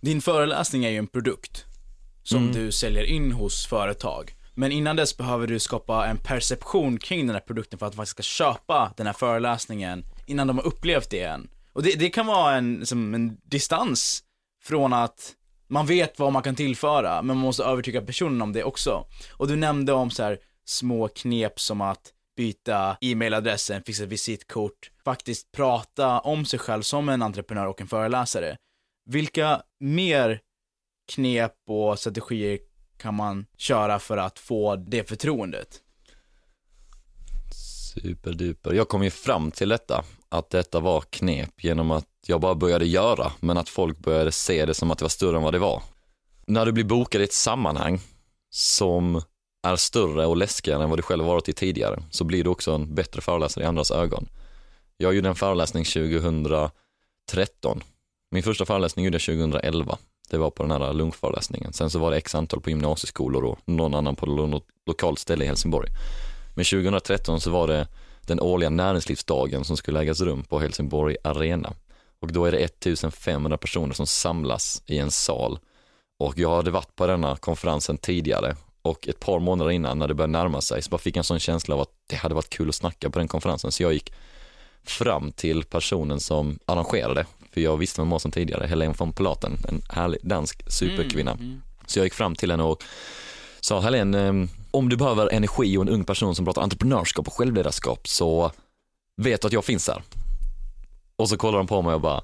Din föreläsning är ju en produkt som Mm. du säljer in hos företag. Men innan dess behöver du skapa en perception kring den här produkten för att de faktiskt ska köpa den här föreläsningen innan de har upplevt det än. Och det, det kan vara en, som en distans från att man vet vad man kan tillföra, men man måste övertyga personen om det också. Och du nämnde om så här små knep som att byta e-mailadressen, fixa visitkort, faktiskt prata om sig själv som en entreprenör och en föreläsare. Vilka mer knep och strategier kan man köra för att få det förtroendet? Superduper. Jag kom ju fram till detta, att detta var knep genom att jag bara började göra, men att folk började se det som att det var större än vad det var. När du blir bokad i ett sammanhang som är större och läskigare än vad du själv varit i tidigare, så blir du också en bättre föreläsare i andras ögon. Jag gjorde en föreläsning 2013. Min första föreläsning gjorde jag 2011. Det var på den här lunchföreläsningen. Sen så var det x antal på gymnasieskolor och någon annan på något lokalt ställe i Helsingborg. Men 2013 så var det den årliga näringslivsdagen som skulle ägas rum på Helsingborg Arena. Och då är det 1500 personer som samlas i en sal. Och jag hade varit på denna konferensen tidigare och ett par månader innan när det började närma sig så bara fick jag en sån känsla av att det hade varit kul att snacka på den konferensen. Så jag gick fram till personen som arrangerade, för jag visste vem hon var sedan tidigare, Helene von Platen, en härlig dansk superkvinna. Så jag gick fram till henne och sa, Helene, eh, om du behöver energi och en ung person som pratar entreprenörskap och självledarskap så vet du att jag finns här. Och så kollar de på mig och bara,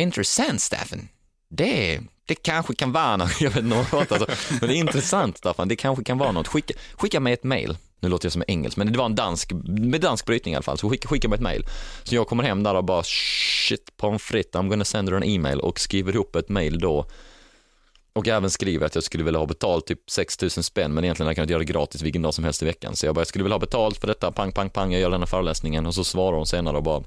intressant Staffan, det, det kanske kan vara något, jag vet inte vad alltså, men det är intressant Staffan, det kanske kan vara något, skicka, skicka mig ett mail. Nu låter jag som en engelsk, men det var en dansk, med dansk brytning i alla fall, så skicka, skicka mig ett mail. Så jag kommer hem där och bara shit pommes frites, I'm gonna send her an email och skriver ihop ett mail då och även skriver att jag skulle vilja ha betalt typ 6000 spänn men egentligen hade jag kunnat göra det gratis vilken dag som helst i veckan. Så jag bara, jag skulle vilja ha betalt för detta, pang, pang, pang, jag gör den här föreläsningen och så svarar hon senare och bara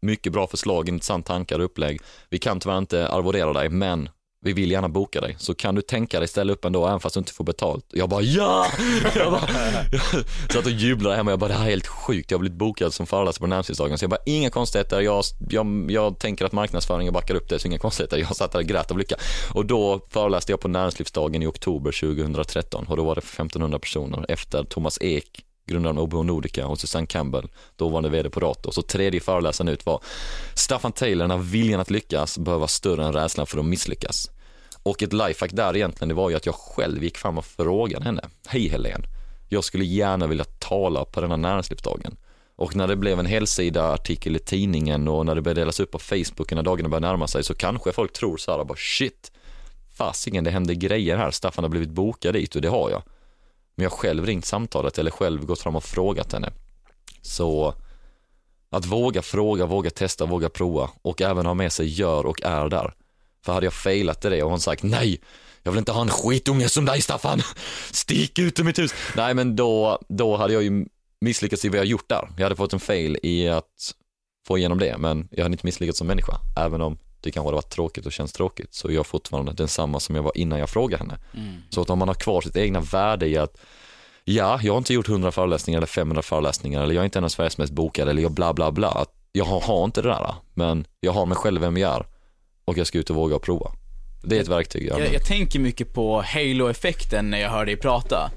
mycket bra förslag, intressant tankar och upplägg. Vi kan tyvärr inte arvodera dig, men vi vill gärna boka dig. Så kan du tänka dig ställa upp ändå, även fast du inte får betalt? Jag bara ja! Jag bara, jag satt och jublade hemma, jag bara det här är helt sjukt. Jag har blivit bokad som föreläsare på näringslivsdagen. Så jag bara inga konstigheter, jag, jag, jag tänker att marknadsföringen backar upp det, så inga konstigheter. Jag satt där och grät av lycka. Och då föreläste jag på näringslivsdagen i oktober 2013 och då var det 1500 personer efter Thomas Ek grundaren av OBH Nordica och Susanne Campbell, dåvarande vd på Rato. Så tredje föreläsaren ut var Staffan Taylor, när viljan att lyckas behöver vara större än rädslan för att misslyckas. Och ett lifehack där egentligen, det var ju att jag själv gick fram och frågade henne, hej Helene, jag skulle gärna vilja tala på den här näringslivsdagen. Och när det blev en helsida artikel i tidningen och när det började delas upp på Facebook när dagarna började närma sig så kanske folk tror så här bara shit, fasiken det händer grejer här, Staffan har blivit bokad dit och det har jag. Men jag har själv ringt samtalet eller själv gått fram och frågat henne. Så att våga fråga, våga testa, våga prova och även ha med sig gör och är där. För hade jag failat i det och hon sagt nej, jag vill inte ha en skitunge som dig Staffan, stick ut ur mitt hus. Nej men då, då hade jag ju misslyckats i vad jag gjort där. Jag hade fått en fail i att få igenom det, men jag hade inte misslyckats som människa. Även om det kanske hade varit tråkigt och känns tråkigt så är jag fortfarande densamma som jag var innan jag frågade henne. Så att om man har kvar sitt egna värde i att ja, jag har inte gjort 100 föreläsningar eller 500 föreläsningar eller jag är inte en av Sveriges mest bokade eller jag bla bla bla. Att jag har, har inte det där, men jag har mig själv vem jag är och jag ska ut och våga och prova. Det är ett verktyg jag Jag, jag tänker mycket på halo-effekten när jag hör dig prata.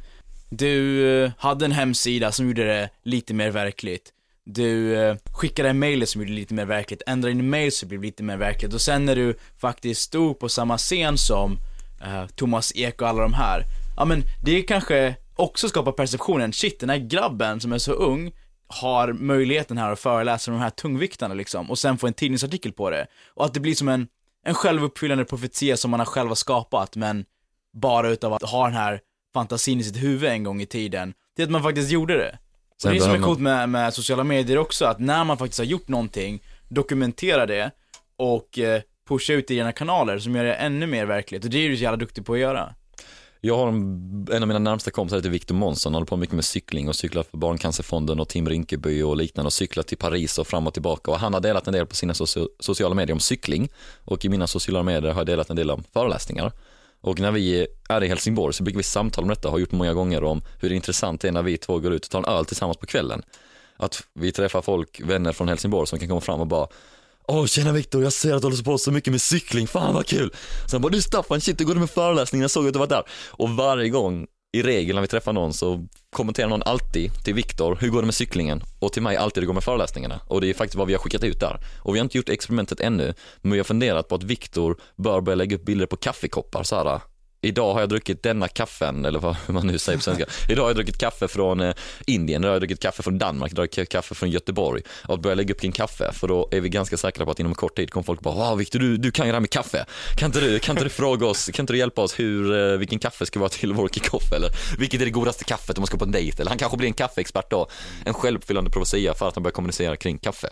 Du eh, hade en hemsida som gjorde det lite mer verkligt. Du eh, skickade en mail som gjorde det lite mer verkligt, ändrade din mail så det blev lite mer verkligt. Och sen när du faktiskt stod på samma scen som eh, Thomas Ek och alla de här, ja men det kanske också skapar perceptionen, shit den här grabben som är så ung har möjligheten här att föreläsa de här tungviktarna liksom, och sen få en tidningsartikel på det. Och att det blir som en, en självuppfyllande profetia som man har själv skapat, men bara utav att ha den här fantasin i sitt huvud en gång i tiden, till att man faktiskt gjorde det. Och Sen det är som är coolt med, med sociala medier också, att när man faktiskt har gjort någonting, dokumentera det och eh, pusha ut det i dina kanaler som gör det ännu mer verkligt. Och det är du så jävla duktig på att göra. Jag har en, en av mina närmsta kompisar heter Victor Månsson, håller på mycket med cykling och cyklar för Barncancerfonden och Tim Rinkeby och liknande och cyklar till Paris och fram och tillbaka och han har delat en del på sina socio- sociala medier om cykling och i mina sociala medier har jag delat en del om föreläsningar. Och när vi är i Helsingborg så brukar vi samtala om detta, har gjort många gånger om hur intressant det är när vi två går ut och tar en öl tillsammans på kvällen. Att vi träffar folk, vänner från Helsingborg som kan komma fram och bara Åh tjena Viktor, jag ser att du håller på så mycket med cykling, fan vad kul. Sen bara, du Staffan, shit du går med föreläsningen, jag såg att du var där. Och varje gång, i regel när vi träffar någon så kommenterar någon alltid till Viktor, hur går det med cyklingen? Och till mig alltid, hur det går med föreläsningarna. Och det är faktiskt vad vi har skickat ut där. Och vi har inte gjort experimentet ännu, men vi har funderat på att Viktor bör börja lägga upp bilder på kaffekoppar så här Idag har jag druckit denna kaffen, eller vad man nu säger på svenska. Idag har jag druckit kaffe från eh, Indien, idag har jag druckit kaffe från Danmark, idag har jag druckit kaffe från Göteborg. Och att börja lägga upp kring kaffe, för då är vi ganska säkra på att inom kort tid kommer folk bara, wow Victor, du, du kan ju det här med kaffe. Kan inte du, kan inte du fråga oss, kan inte du hjälpa oss hur, eh, vilken kaffe ska vara till vår kick-off eller vilket är det godaste kaffet om man ska på en dejt eller han kanske blir en kaffeexpert då. En självuppfyllande profetia för att han börjar kommunicera kring kaffe.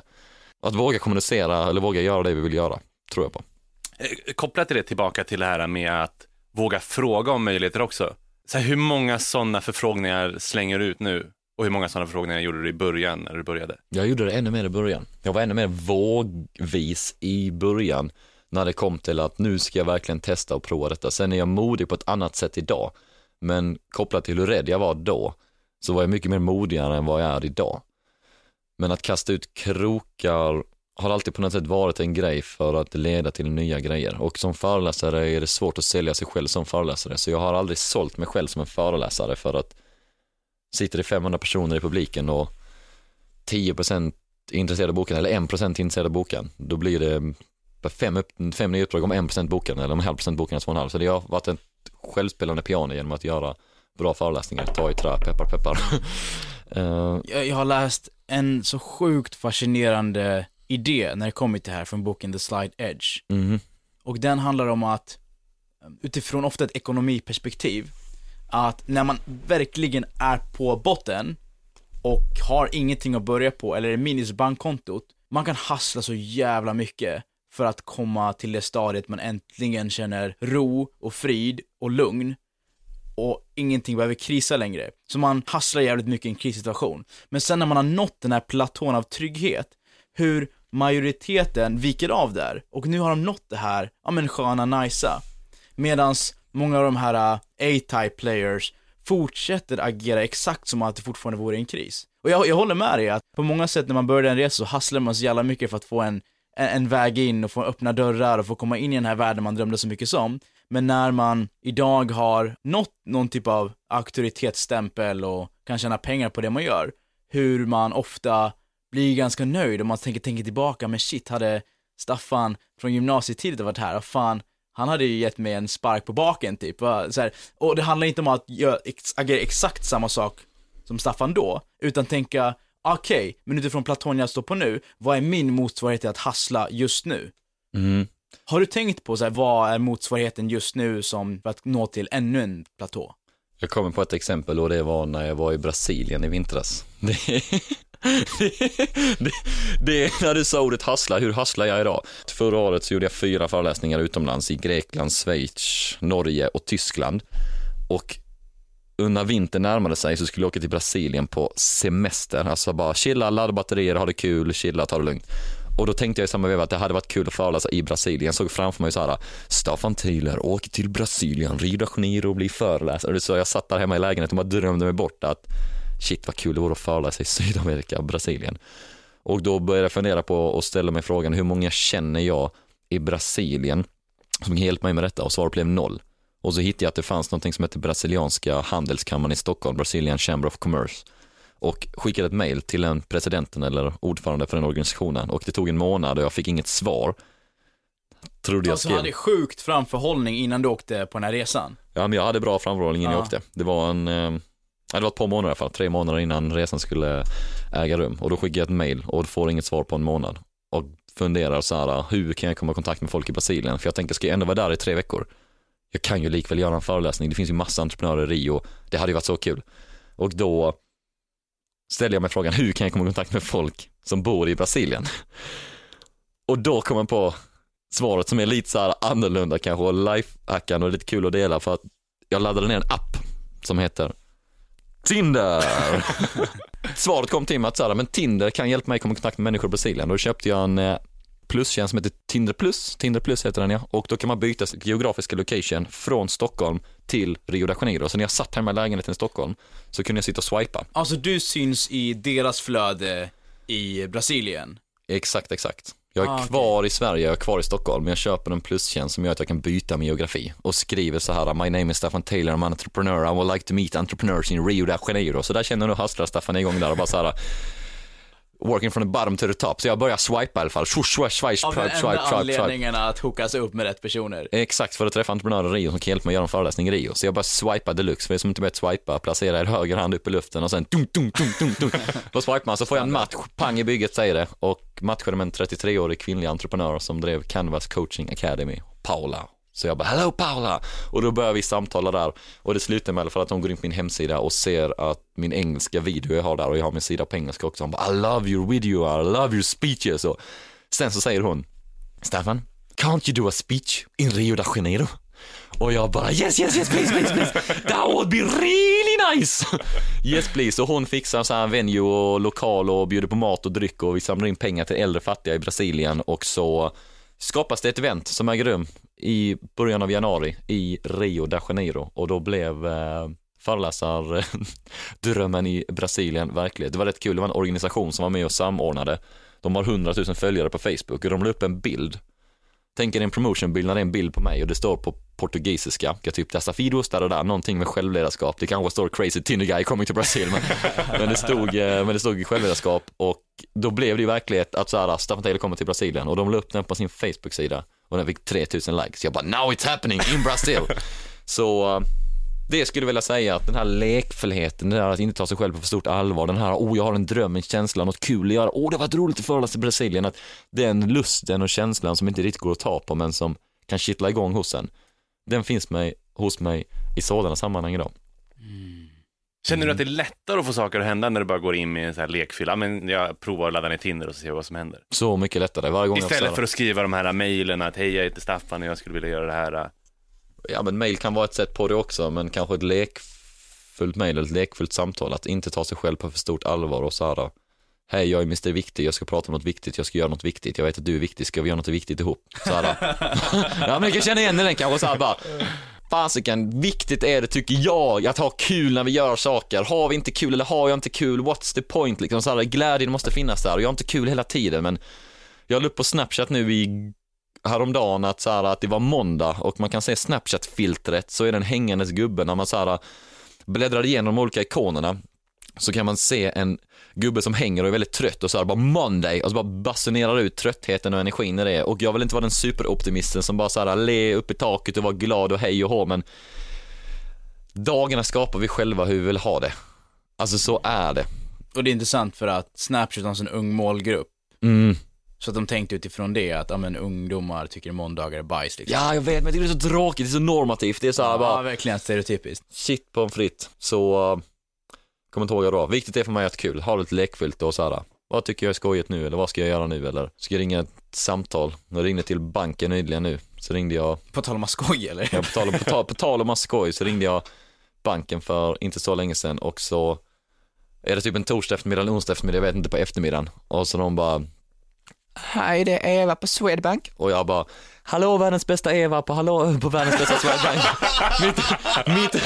Att våga kommunicera eller våga göra det vi vill göra, tror jag på. Eh, kopplat till det tillbaka till det här med att våga fråga om möjligheter också. Så här, hur många sådana förfrågningar slänger du ut nu? Och hur många sådana förfrågningar gjorde du i början när du började? Jag gjorde det ännu mer i början. Jag var ännu mer vågvis i början när det kom till att nu ska jag verkligen testa och prova detta. Sen är jag modig på ett annat sätt idag. Men kopplat till hur rädd jag var då så var jag mycket mer modigare än vad jag är idag. Men att kasta ut krokar har alltid på något sätt varit en grej för att leda till nya grejer. Och som föreläsare är det svårt att sälja sig själv som föreläsare. Så jag har aldrig sålt mig själv som en föreläsare för att sitter det 500 personer i publiken och 10% är intresserade av boken eller 1% är intresserade av boken då blir det fem, upp, fem nya uppdrag om 1% boken eller om en halv procent boken är 2,5 så det har varit ett självspelande piano genom att göra bra föreläsningar, ta i trä, peppar peppar. uh, Jag, jag har läst en så sjukt fascinerande idé när det kommer till det här från boken The Slide Edge. mhm. Och den handlar om att, utifrån ofta ett ekonomiperspektiv, att när man verkligen är på botten och har ingenting att börja på, eller minus bankkontot, man kan hassla så jävla mycket för att komma till det stadiet man äntligen känner ro och frid och lugn och ingenting behöver krisa längre. Så man hasslar jävligt mycket i en krissituation. Men sen när man har nått den här platån av trygghet, hur majoriteten viker av där. Och nu har de nått det här, ja men sköna, nicea. Medans många av de här äh, A-type players fortsätter agera exakt som att det fortfarande vore en kris. Och jag, jag håller med dig att på många sätt när man börjar en resa så hasslar man så jävla mycket för att få en, en, en väg in och få öppna dörrar och få komma in i den här världen man drömde så mycket som. Men när man idag har nått någon typ av auktoritetsstämpel och kan tjäna pengar på det man gör, hur man ofta blir ganska nöjd och man tänker, tänker tillbaka, men shit, hade Staffan från gymnasietiden varit här, vad fan, han hade ju gett mig en spark på baken typ. Så här, och det handlar inte om att göra, agera exakt samma sak som Staffan då, utan tänka, okej, men utifrån platon jag står på nu, vad är min motsvarighet till att hassla just nu? Mm. Har du tänkt på så här, vad är motsvarigheten just nu som för att nå till ännu en platå? Jag kommer på ett exempel och det var när jag var i Brasilien i vintras. Det, det, det är när du sa ordet hassla, hur hasslar jag idag? Förra året så gjorde jag fyra föreläsningar utomlands i Grekland, Schweiz, Norge och Tyskland. Och när vintern närmade sig så skulle jag åka till Brasilien på semester, alltså bara chilla, ladda batterier, ha det kul, chilla, ta det lugnt. Och då tänkte jag i samma veva att det hade varit kul att föreläsa i Brasilien. Jag såg framför mig så här, Staffan Taylor åker till Brasilien, Rio de Janeiro och blir föreläsare. Så jag satt där hemma i lägenheten och bara drömde mig bort att shit vad kul det vore att föreläsa i Sydamerika, Brasilien. Och då började jag fundera på och ställa mig frågan, hur många känner jag i Brasilien som kan hjälpa mig med detta? Och svaret blev noll. Och så hittade jag att det fanns något som heter brasilianska handelskammaren i Stockholm, Brazilian Chamber of Commerce och skickade ett mail till den presidenten eller ordförande för den organisationen och det tog en månad och jag fick inget svar. Trodde jag Alltså skrev. hade sjukt framförhållning innan du åkte på den här resan. Ja men jag hade bra framförhållning innan jag Ja. åkte. Det var en, eh, det var ett par månader i alla fall, tre månader innan resan skulle äga rum och då skickade jag ett mail och får inget svar på en månad och funderar så här, hur kan jag komma i kontakt med folk i Brasilien? För jag tänker, ska jag ändå vara där i tre veckor? Jag kan ju likväl göra en föreläsning, det finns ju massa entreprenörer i Rio, det hade ju varit så kul. Och då ställer jag mig frågan, hur kan jag komma i kontakt med folk som bor i Brasilien? Och då kom jag på svaret som är lite så här annorlunda kanske och lifehackande och lite kul att dela för att jag laddade ner en app som heter Tinder. Svaret kom till mig att så här, men Tinder kan hjälpa mig komma i kontakt med människor i Brasilien. Då köpte jag en eh, plustjänst som heter Tinder Plus. Tinder Plus heter den ja. Och då kan man byta geografiska location från Stockholm till Rio de Janeiro. Så när jag satt hemma i lägenheten i Stockholm så kunde jag sitta och swipa. Alltså du syns i deras flöde i Brasilien. Exakt, exakt. Jag är Ah, kvar i Sverige, jag är kvar i Stockholm, men jag köper en plustjänst som gör att jag kan byta min geografi och skriver så här, my name is Staffan Taylor, I'm an entrepreneur, I would like to meet entrepreneurs in Rio de Janeiro. Så där känner nog hustlar Staffan igång där och bara så här, working from the bottom to the top. Så jag börjar swipa i alla fall, swish, swish, swish, Av den swipe, enda swipe, anledningen att hookas upp med rätt personer. Exakt, för att träffa entreprenörer i Rio som kan hjälpa mig att göra en föreläsning i Rio. Så jag bara swipar deluxe, för det är som inte vet swipa, placera er höger hand upp i luften och sen dunk, dunk, dunk, dunk, dunk. Då swipar man så får jag en match, pang i bygget säger det och matchade med en 33-årig kvinnlig entreprenör som drev Canvas Coaching Academy, Paula. Så jag bara, hello Paula! Och då börjar vi samtala där och det slutar med i alla fall att hon går in på min hemsida och ser att min engelska video jag har där och jag har min sida på engelska också. Hon bara, I love your video, I love your speeches och sen så säger hon, Staffan, can't you do a speech in Rio de Janeiro? Och jag bara yes, yes, yes, please, please, please. That would be really nice. Yes, please. Och hon fixar så här venue och lokal och bjuder på mat och dryck och vi samlar in pengar till äldre fattiga i Brasilien och så skapas det ett event som äger rum i början av januari i Rio de Janeiro och då blev eh, föreläsardrömmen i Brasilien verklighet. Det var rätt kul, det var en organisation som var med och samordnade. De har 100 000 följare på Facebook och de la upp en bild Tänk er en promotionbild när det är en bild på mig och det står på portugisiska, jag typ desafidos där och där, någonting med självledarskap. Det kanske står crazy Tinder guy coming to Brazil, men, men, det stod, eh, men det stod självledarskap och då blev det ju verklighet att så här, Staffan Taylor kommer till Brasilien och de la upp den på sin Facebook-sida och den fick 3000 likes. Jag bara, now it's happening in Brazil. Så eh, det skulle jag vilja säga att den här lekfullheten, det där att inte ta sig själv på för stort allvar, den här, oh jag har en dröm, en känsla, något kul att göra, oh det var roligt att föreläsa i Brasilien, att den lusten och känslan som inte riktigt går att ta på men som kan kittla igång hos en, den finns mig, hos mig i sådana sammanhang idag. Känner du att det är lättare att få saker att hända när du bara går in med en sån här lekfylla? Men jag provar att ladda ner Tinder och så ser jag vad som händer. Så mycket lättare varje gång jag Istället får för att skriva de här mejlen att hej jag heter Staffan och jag skulle vilja göra det här. Ja men mail kan vara ett sätt på det också, men kanske ett lekfullt mail eller ett lekfullt samtal, att inte ta sig själv på för stort allvar och så här, hej jag är Mr Viktig, jag ska prata om något viktigt, jag ska göra något viktigt, jag vet att du är viktig, ska vi göra något viktigt ihop? Så här, ja men jag kan känna igen den kanske så här bara, fasiken, viktigt är det tycker jag, att ha kul när vi gör saker, har vi inte kul eller har jag inte kul, what's the point? Liksom, så här, glädjen måste finnas där. Och jag har inte kul hela tiden men jag la upp på Snapchat nu i häromdagen att, så här, att det var måndag och man kan se Snapchat-filtret så är den hängandes gubbe när man så här, bläddrar igenom de olika ikonerna så kan man se en gubbe som hänger och är väldigt trött och så här bara Monday och så bara basunerar ut tröttheten och energin i det och jag vill inte vara den superoptimisten som bara så här le upp i taket och vara glad och hej och hå men dagarna skapar vi själva hur vi vill ha det. Alltså så är det. Och det är intressant för att Snapchat har en sån ung målgrupp. Mm. Så att de tänkte utifrån det att, ja men ungdomar tycker måndagar är bajs liksom. Ja, jag vet, men det är så tråkigt, det är så normativt, det är så här ja bara verkligen stereotypiskt. shit på en fritt. Så, uh, kommer inte ihåg jag då. Viktigt är för mig att kul, ha lite lekfullt och så här. Vad tycker jag är skojigt nu eller vad ska jag göra nu eller ska jag ringa ett samtal? Jag ringde till banken nyligen nu, så ringde jag, På tal om att skoja eller? ja, på, tal, på, tal, på tal om massa skoj så ringde jag banken för inte så länge sedan och så är det typ en torsdag eftermiddag eller onsdag eftermiddag, jag vet inte, på eftermiddagen och så de bara Hej, det är Eva på Swedbank. Och jag bara, hallå världens bästa Eva på, hallå, på världens bästa Swedbank. mitt, mitt,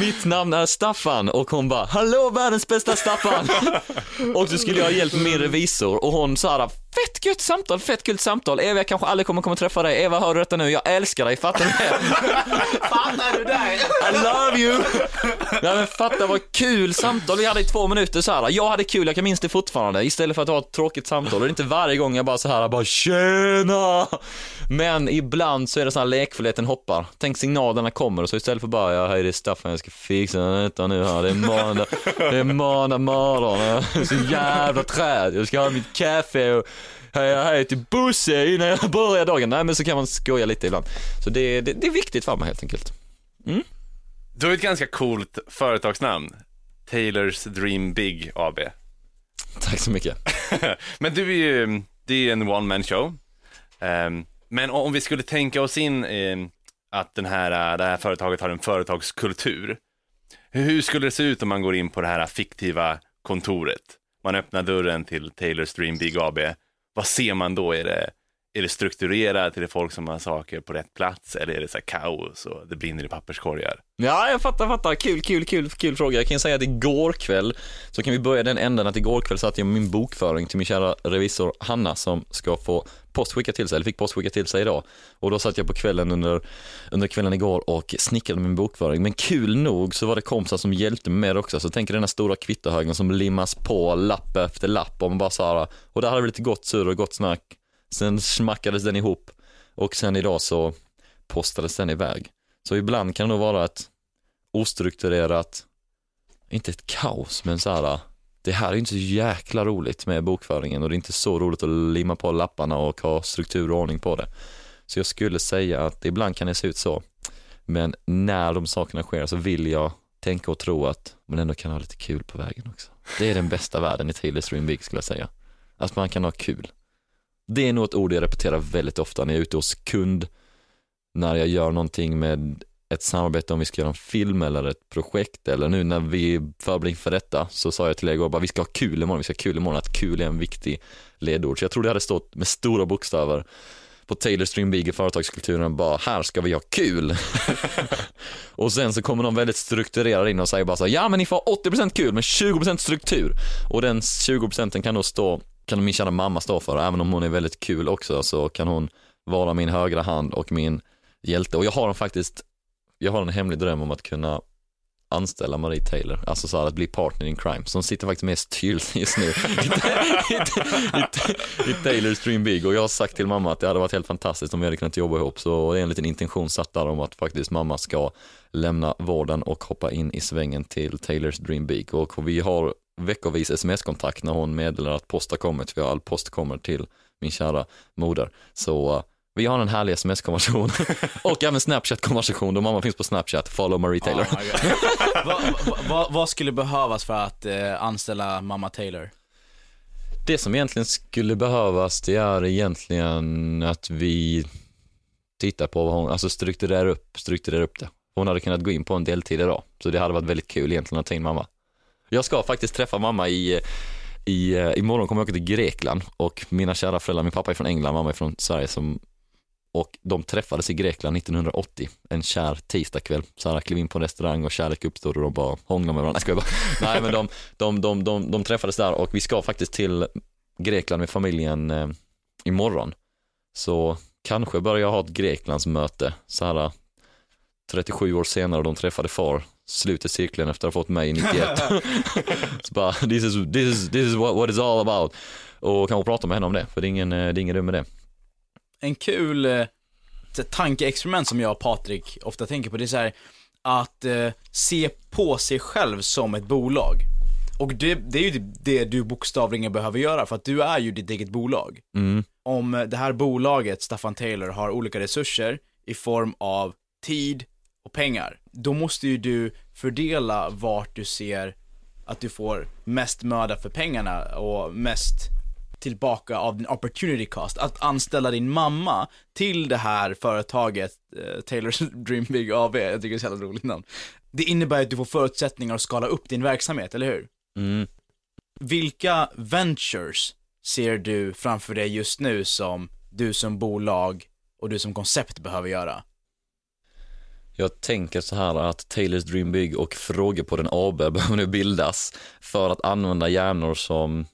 mitt namn är Staffan och hon bara, hallå världens bästa Staffan. och så skulle jag ha hjälp med min revisor och hon sa, fett gött samtal, fett kul samtal. Eva, jag kanske aldrig kommer komma träffa dig. Eva, hör du detta nu? Jag älskar dig, fattar du det? Fattar du det? I love you! Nej men fatta vad kul samtal vi hade i två minuter så här. Jag hade kul, jag kan minnas det fortfarande, istället för att ha ett tråkigt samtal. Och det är inte varje gång jag bara så här, bara tjena! Men ibland så är det så här lekfullheten hoppar. Tänk signalerna kommer och så istället för bara, ja hej det är Staffan, jag ska fixa detta nu här, det är måndag, det är måndag morgon, jag är så jävla träd, jag ska ha mitt kaffe och hej hej till Bosse innan jag börjar dagen. Nej men så kan man skoja lite ibland. Så det, det, det är viktigt för mig helt enkelt. Du har ett ganska coolt företagsnamn. Taylors Dream Big AB. Tack så mycket. Men du är ju, det är en one man show. Ehm, men om vi skulle tänka oss in ehm, att den här, det här företaget har en företagskultur. Hur skulle det se ut om man går in på det här fiktiva kontoret? Man öppnar dörren till Taylors Dream Big AB. Vad ser man då? Är det, är det strukturerat, är det folk som har saker på rätt plats eller är det så här kaos och det brinner i papperskorgar? Ja, jag fattar, fattar. Kul, kul, kul, kul fråga. Jag kan säga att igår kväll, så kan vi börja den änden att igår kväll satt jag med min bokföring till min kära revisor Hanna som ska få post skickat till sig, eller fick post skickat till sig idag. Och då satt jag på kvällen under, under kvällen igår och snickrade min bokföring. Men kul nog så var det kompisar som hjälpte mig med det också. Så tänker den här stora kvittohögen som limmas på lapp efter lapp och man bara så här, och där hade vi lite gott surr och gott snack. Sen smackades den ihop och sen idag så postades den iväg. Så ibland kan det nog vara ett ostrukturerat, inte ett kaos, men så här, det här är inte så jäkla roligt med bokföringen och det är inte så roligt att limma på lapparna och ha struktur och ordning på det. Så jag skulle säga att ibland kan det se ut så. Men när de sakerna sker så vill jag tänka och tro att man ändå kan ha lite kul på vägen också. Det är den bästa världen i Taylor Stream Big skulle jag säga. Att man kan ha kul. Det är nog ett ord jag repeterar väldigt ofta när jag är ute hos kund, när jag gör någonting med ett samarbete om vi ska göra en film eller ett projekt eller nu när vi förbereder för detta så sa jag till er igår bara vi ska ha kul imorgon, vi ska ha kul imorgon, att kul är en viktig ledord. Så jag tror det hade stått med stora bokstäver på Taylor Stream Big i företagskulturen bara här ska vi ha kul. och sen så kommer de väldigt strukturerade in och säger bara så ja men ni får ha 80% kul men 20% struktur. Och den 20% kan då stå, kan min kära mamma stå för, även om hon är väldigt kul också så kan hon vara min högra hand och min hjälte. Och jag har faktiskt jag har en hemlig dröm om att kunna anställa Marie Taylor, alltså så här att bli partner in crime, som sitter faktiskt med i styrelsen just nu. I, i, i, i Taylor Stream Big. Och jag har sagt till mamma att det hade varit helt fantastiskt om vi hade kunnat jobba ihop. Så det är en liten intention satt där om att faktiskt mamma ska lämna vården och hoppa in i svängen till Taylors Dream Big. Och vi har veckovis sms-kontakt när hon meddelar att post har kommit, för all post kommer till min kära moder. Så vi har en härlig sms-konversation och även Snapchat-konversation då mamma finns på Snapchat, follow Marie Taylor. Oh vad, vad, vad skulle behövas för att eh, anställa mamma Taylor? Det som egentligen skulle behövas det är egentligen att vi tittar på vad hon, alltså strukturerar upp, strukturerar upp det. Hon hade kunnat gå in på en deltid idag, så det hade varit väldigt kul egentligen att ta in mamma. Jag ska faktiskt träffa mamma i i, eh, imorgon kommer jag åka till Grekland och mina kära föräldrar, min pappa är från England, mamma är från Sverige som och de träffades i Grekland 1980, en kär tisdagkväll. Sara klev in på en restaurang och kärlek uppstod och de bara hånglade med varandra. Jag bara. Nej men de, de, de, de, de träffades där och vi ska faktiskt till Grekland med familjen eh, imorgon. Så kanske börjar jag ha ett Greklandsmöte så här 37 år senare och de träffade far, sluter cirkeln efter att ha fått mig i 91. så bara, this is, this is, this is what, what it's all about. Och kanske prata med henne om det, för det är ingen, eh, det är ingen dum med det en kul eh, tankeexperiment som jag och Patrik ofta tänker på, det är så här, att eh, se på sig själv som ett bolag. Och det, det är ju typ det du bokstavligen behöver göra, för att du är ju ditt eget bolag. Mm. Om det här bolaget, Staffan Taylor, har olika resurser i form av tid och pengar, då måste ju du fördela vart du ser att du får mest möda för pengarna och mest tillbaka av din opportunity cost. Att anställa din mamma till det här företaget, eh, Taylors Dream Big AB, jag tycker det är så jävla roligt namn. Det innebär att du får förutsättningar att skala upp din verksamhet, eller hur? Mm. Vilka ventures ser du framför dig just nu som du som bolag och du som koncept behöver göra? Jag tänker så här att Taylors Dream Big och Frågor på den AB behöver nu bildas för att använda hjärnor som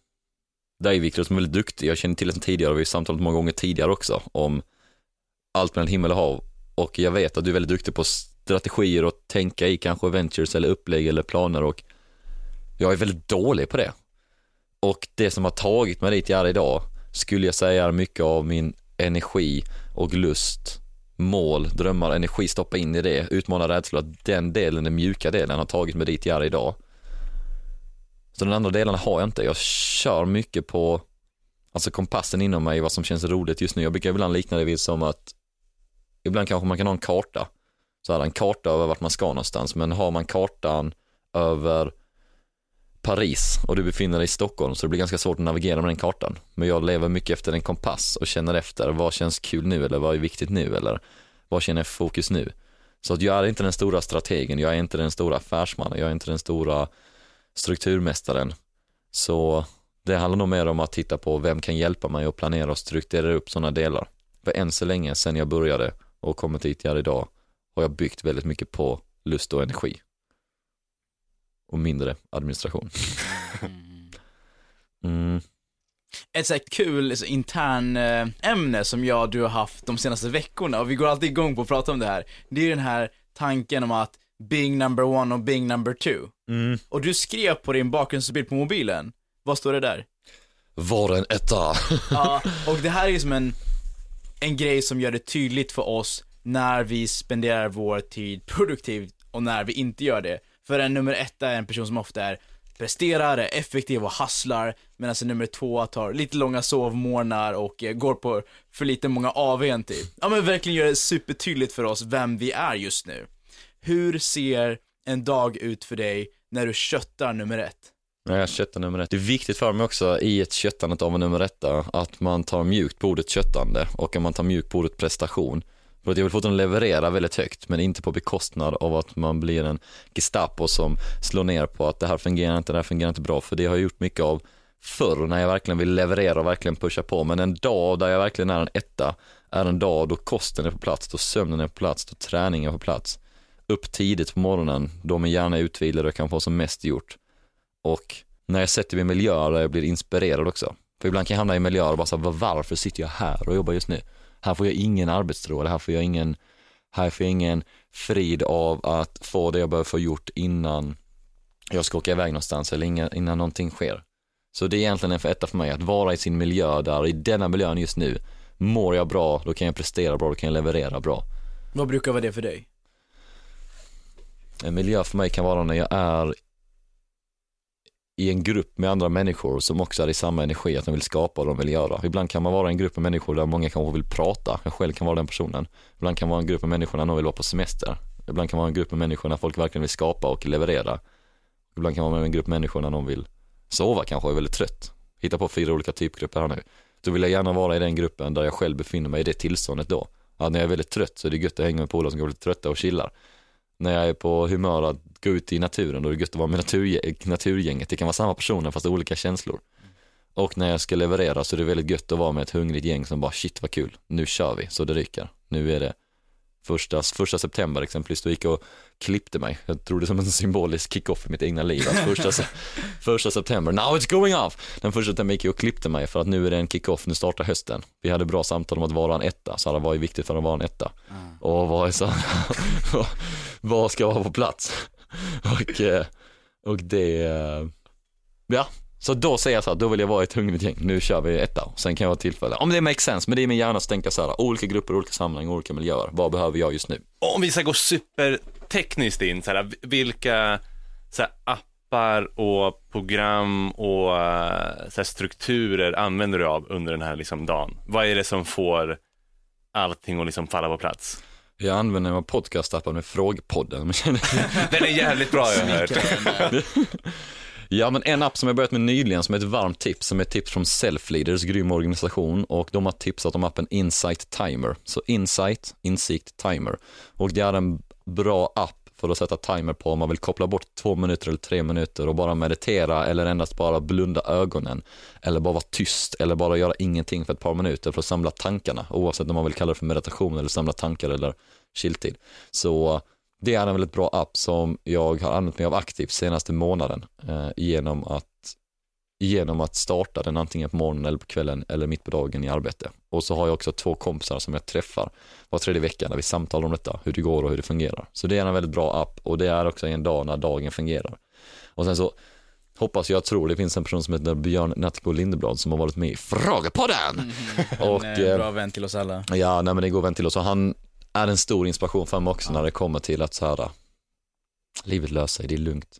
dig Viktor som är väldigt duktig, jag känner till det sedan tidigare. Och vi har samtalat många gånger tidigare också om allt mellan himmel och hav. Och jag vet att du är väldigt duktig på strategier och tänka i kanske ventures eller upplägg eller planer. Och jag är väldigt dålig på det. Och det som har tagit mig dit jag är idag skulle jag säga är mycket av min energi och lust, mål, drömmar, energi stoppa in i det, utmana rädslor, den delen, den mjuka delen har tagit mig dit jag är idag. Så den andra delen har jag inte. Jag kör mycket på alltså kompassen inom mig, vad som känns roligt just nu. Jag brukar ibland likna det vid som att ibland kanske man kan ha en karta. Så här, en karta över vart man ska någonstans, men har man kartan över Paris och du befinner dig i Stockholm så det blir ganska svårt att navigera med den kartan. Men jag lever mycket efter en kompass och känner efter vad känns kul nu eller vad är viktigt nu eller vad känner jag fokus nu. Så att jag är inte den stora strategen, jag är inte den stora affärsmannen, jag är inte den stora strukturmästaren. Så det handlar nog mer om att titta på vem kan hjälpa mig att planera och strukturera upp sådana delar. För än så länge, sen jag började och kommit dit jag är idag, har jag byggt väldigt mycket på lust och energi. Och mindre administration. Mm. Ett så här kul så intern eh, ämne som jag och du har haft de senaste veckorna och vi går alltid igång på att prata om det här. Det är den här tanken om att being number one och being number two. Mm. Och du skrev på din bakgrundsbild på mobilen, vad står det där? Var en etta. Ja, och det här är som en, en grej som gör det tydligt för oss när vi spenderar vår tid produktivt och när vi inte gör det. För en nummer ett är en person som ofta är presterar, är effektiv och hasslar, medan en nummer två tar lite långa sovmorgnar och eh, går på för lite många AWn typ. Ja men verkligen gör det supertydligt för oss vem vi är just nu. Hur ser en dag ut för dig när du köttar nummer ett? Nej, jag köttar nummer ett. Det är viktigt för mig också i ett köttandet av en nummer etta att man tar mjukt på ordet köttande och att man tar mjukt på ordet prestation. För att jag vill fortfarande leverera väldigt högt men inte på bekostnad av att man blir en Gestapo som slår ner på att det här fungerar inte, det här fungerar inte bra för det har jag gjort mycket av förr när jag verkligen vill leverera och verkligen pusha på men en dag där jag verkligen är en etta är en dag då kosten är på plats, då sömnen är på plats, då träningen är på plats. Upp tidigt på morgonen, då min hjärna är utvilad och kan få som mest gjort och när jag sätter mig i miljöer där jag blir inspirerad också. För ibland kan jag hamna i miljöer och bara säga, varför sitter jag här och jobbar just nu? Här får jag ingen arbetsro, eller här får jag ingen, här får jag ingen frid av att få det jag behöver få gjort innan jag ska åka iväg någonstans eller innan, innan någonting sker. Så det är egentligen en för etta för mig, att vara i sin miljö där, i denna miljön just nu, mår jag bra, då kan jag prestera bra, då kan jag leverera bra. Vad brukar vara det för dig? En miljö för mig kan vara när jag är i en grupp med andra människor som också är i samma energi, att de vill skapa och de vill göra. Ibland kan man vara i en grupp med människor där många kanske vill prata, jag själv kan vara den personen. Ibland kan man vara en grupp med människor när någon vill vara på semester. Ibland kan man vara en grupp med människor när folk verkligen vill skapa och leverera. Ibland kan man vara en grupp människor när någon vill sova kanske och är väldigt trött. Hitta på fyra olika typgrupper här nu. Då vill jag gärna vara i den gruppen där jag själv befinner mig i det tillståndet då. Att när jag är väldigt trött så är det gött att hänga med polare som går lite trötta och chillar. När jag är på humör att gå ut i naturen, då är det gött att vara med naturgäng, naturgänget. Det kan vara samma personer fast olika känslor. Och när jag ska leverera så är det väldigt gött att vara med ett hungrigt gäng som bara shit vad kul, nu kör vi så det ryker. Nu är det första, första september exempelvis, då gick jag och klippte mig. Jag tror det som en symbolisk kick-off i mitt egna liv. Att första, första september, now it's going off! Den första september gick jag och klippte mig för att nu är det en kick-off, nu startar hösten. Vi hade bra samtal om att vara en etta, så vad är viktigt för att vara en etta? Och vad är så, vad, vad ska vara på plats? Och, eh, och det, eh, ja, så då säger jag så här, då vill jag vara ett hungrigt gäng, nu kör vi etta. Sen kan jag ha tillfälle, om det makes sense, men det är min hjärna att tänka så här, olika grupper, olika sammanhang, olika miljöer, vad behöver jag just nu? Om vi ska gå supertekniskt in, så här, vilka så här, appar och program och eh, så här, strukturer använder du av under den här liksom, dagen? Vad är det som får allting att liksom falla på plats? Jag använder mig av podcastappen med Frågpodden. Den är jävligt bra jag har hört. Ja men en app som jag börjat med nyligen som är ett varmt tips, som är ett tips från Selfleaders, grym organisation och de har tipsat om appen Insight Timer. Så Insight, Insikt Timer. Och det är en bra app för att sätta timer på om man vill koppla bort två minuter eller tre minuter och bara meditera eller endast bara blunda ögonen. Eller bara vara tyst eller bara göra ingenting för ett par minuter för att samla tankarna oavsett om man vill kalla det för meditation eller samla tankar eller chilltid. Så det är en väldigt bra app som jag har använt mig av aktivt senaste månaden eh, genom, att, genom att starta den antingen på morgonen eller på kvällen eller mitt på dagen i arbete. Och så har jag också två kompisar som jag träffar var tredje vecka när vi samtalar om detta, hur det går och hur det fungerar. Så det är en väldigt bra app och det är också en dag när dagen fungerar. Och sen så hoppas jag tror det finns en person som heter Björn Nattiko Lindeblad som har varit med i Frågepodden. Och, en eh, eh, bra vän till oss alla. Ja, nej men det går vän till oss. Och han är en stor inspiration för mig också när det kommer till att så här, äh, livet löser sig, det är lugnt.